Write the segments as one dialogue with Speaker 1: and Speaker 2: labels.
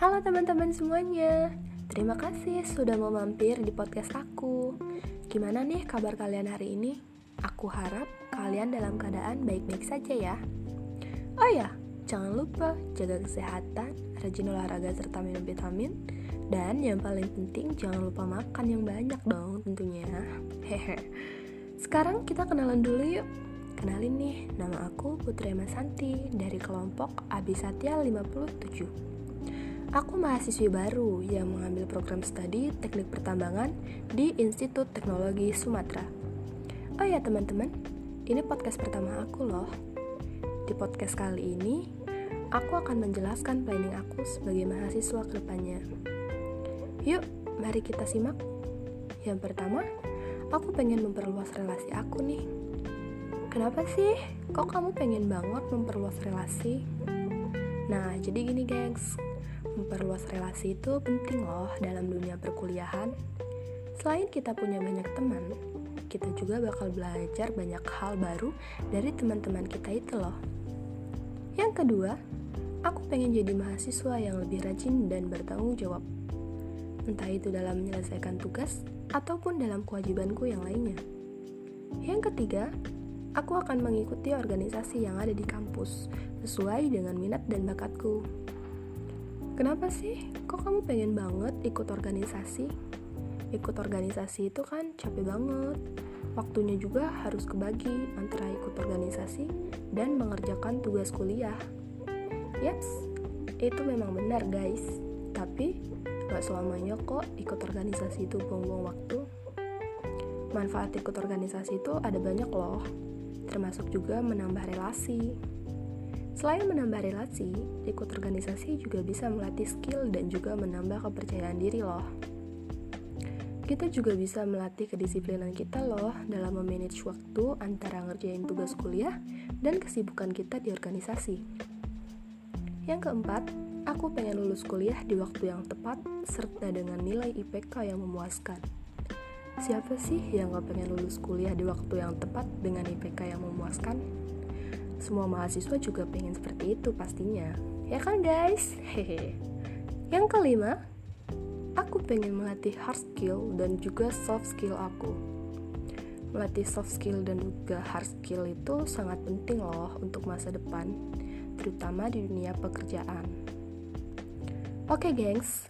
Speaker 1: Halo teman-teman semuanya. Terima kasih sudah mau mampir di podcast aku. Gimana nih kabar kalian hari ini? Aku harap kalian dalam keadaan baik-baik saja ya. Oh ya, jangan lupa jaga kesehatan, rajin olahraga serta minum vitamin. Dan yang paling penting jangan lupa makan yang banyak dong tentunya. Hehe. Sekarang kita kenalan dulu yuk. Kenalin nih, nama aku Putri Masanti dari kelompok Abisatya 57 Aku mahasiswi baru yang mengambil program studi teknik pertambangan di Institut Teknologi Sumatera. Oh ya teman-teman, ini podcast pertama aku loh. Di podcast kali ini, aku akan menjelaskan planning aku sebagai mahasiswa ke depannya. Yuk, mari kita simak. Yang pertama, aku pengen memperluas relasi aku nih. Kenapa sih? Kok kamu pengen banget memperluas relasi? Nah, jadi gini gengs, memperluas relasi itu penting loh dalam dunia perkuliahan. Selain kita punya banyak teman, kita juga bakal belajar banyak hal baru dari teman-teman kita itu loh. Yang kedua, aku pengen jadi mahasiswa yang lebih rajin dan bertanggung jawab. Entah itu dalam menyelesaikan tugas ataupun dalam kewajibanku yang lainnya. Yang ketiga, aku akan mengikuti organisasi yang ada di kampus sesuai dengan minat dan bakatku. Kenapa sih? Kok kamu pengen banget ikut organisasi? Ikut organisasi itu kan capek banget. Waktunya juga harus kebagi antara ikut organisasi dan mengerjakan tugas kuliah. Yaps, itu memang benar guys. Tapi gak selamanya kok ikut organisasi itu buang-buang waktu. Manfaat ikut organisasi itu ada banyak loh, termasuk juga menambah relasi. Selain menambah relasi, ikut organisasi juga bisa melatih skill dan juga menambah kepercayaan diri loh. Kita juga bisa melatih kedisiplinan kita loh dalam memanage waktu antara ngerjain tugas kuliah dan kesibukan kita di organisasi. Yang keempat, aku pengen lulus kuliah di waktu yang tepat serta dengan nilai IPK yang memuaskan. Siapa sih yang gak pengen lulus kuliah di waktu yang tepat dengan IPK yang memuaskan? Semua mahasiswa juga pengen seperti itu pastinya. Ya kan guys? Hehe. Yang kelima, aku pengen melatih hard skill dan juga soft skill aku. Melatih soft skill dan juga hard skill itu sangat penting loh untuk masa depan, terutama di dunia pekerjaan. Oke gengs,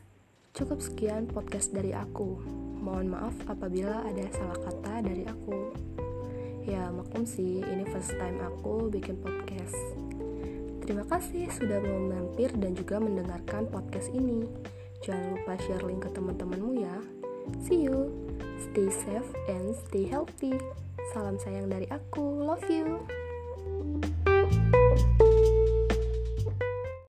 Speaker 1: cukup sekian podcast dari aku. Mohon maaf apabila ada salah kata dari aku. Ya maklum sih, ini first time aku bikin podcast. Terima kasih sudah mau mampir dan juga mendengarkan podcast ini. Jangan lupa share link ke teman-temanmu ya. See you. Stay safe and stay healthy. Salam sayang dari aku. Love you.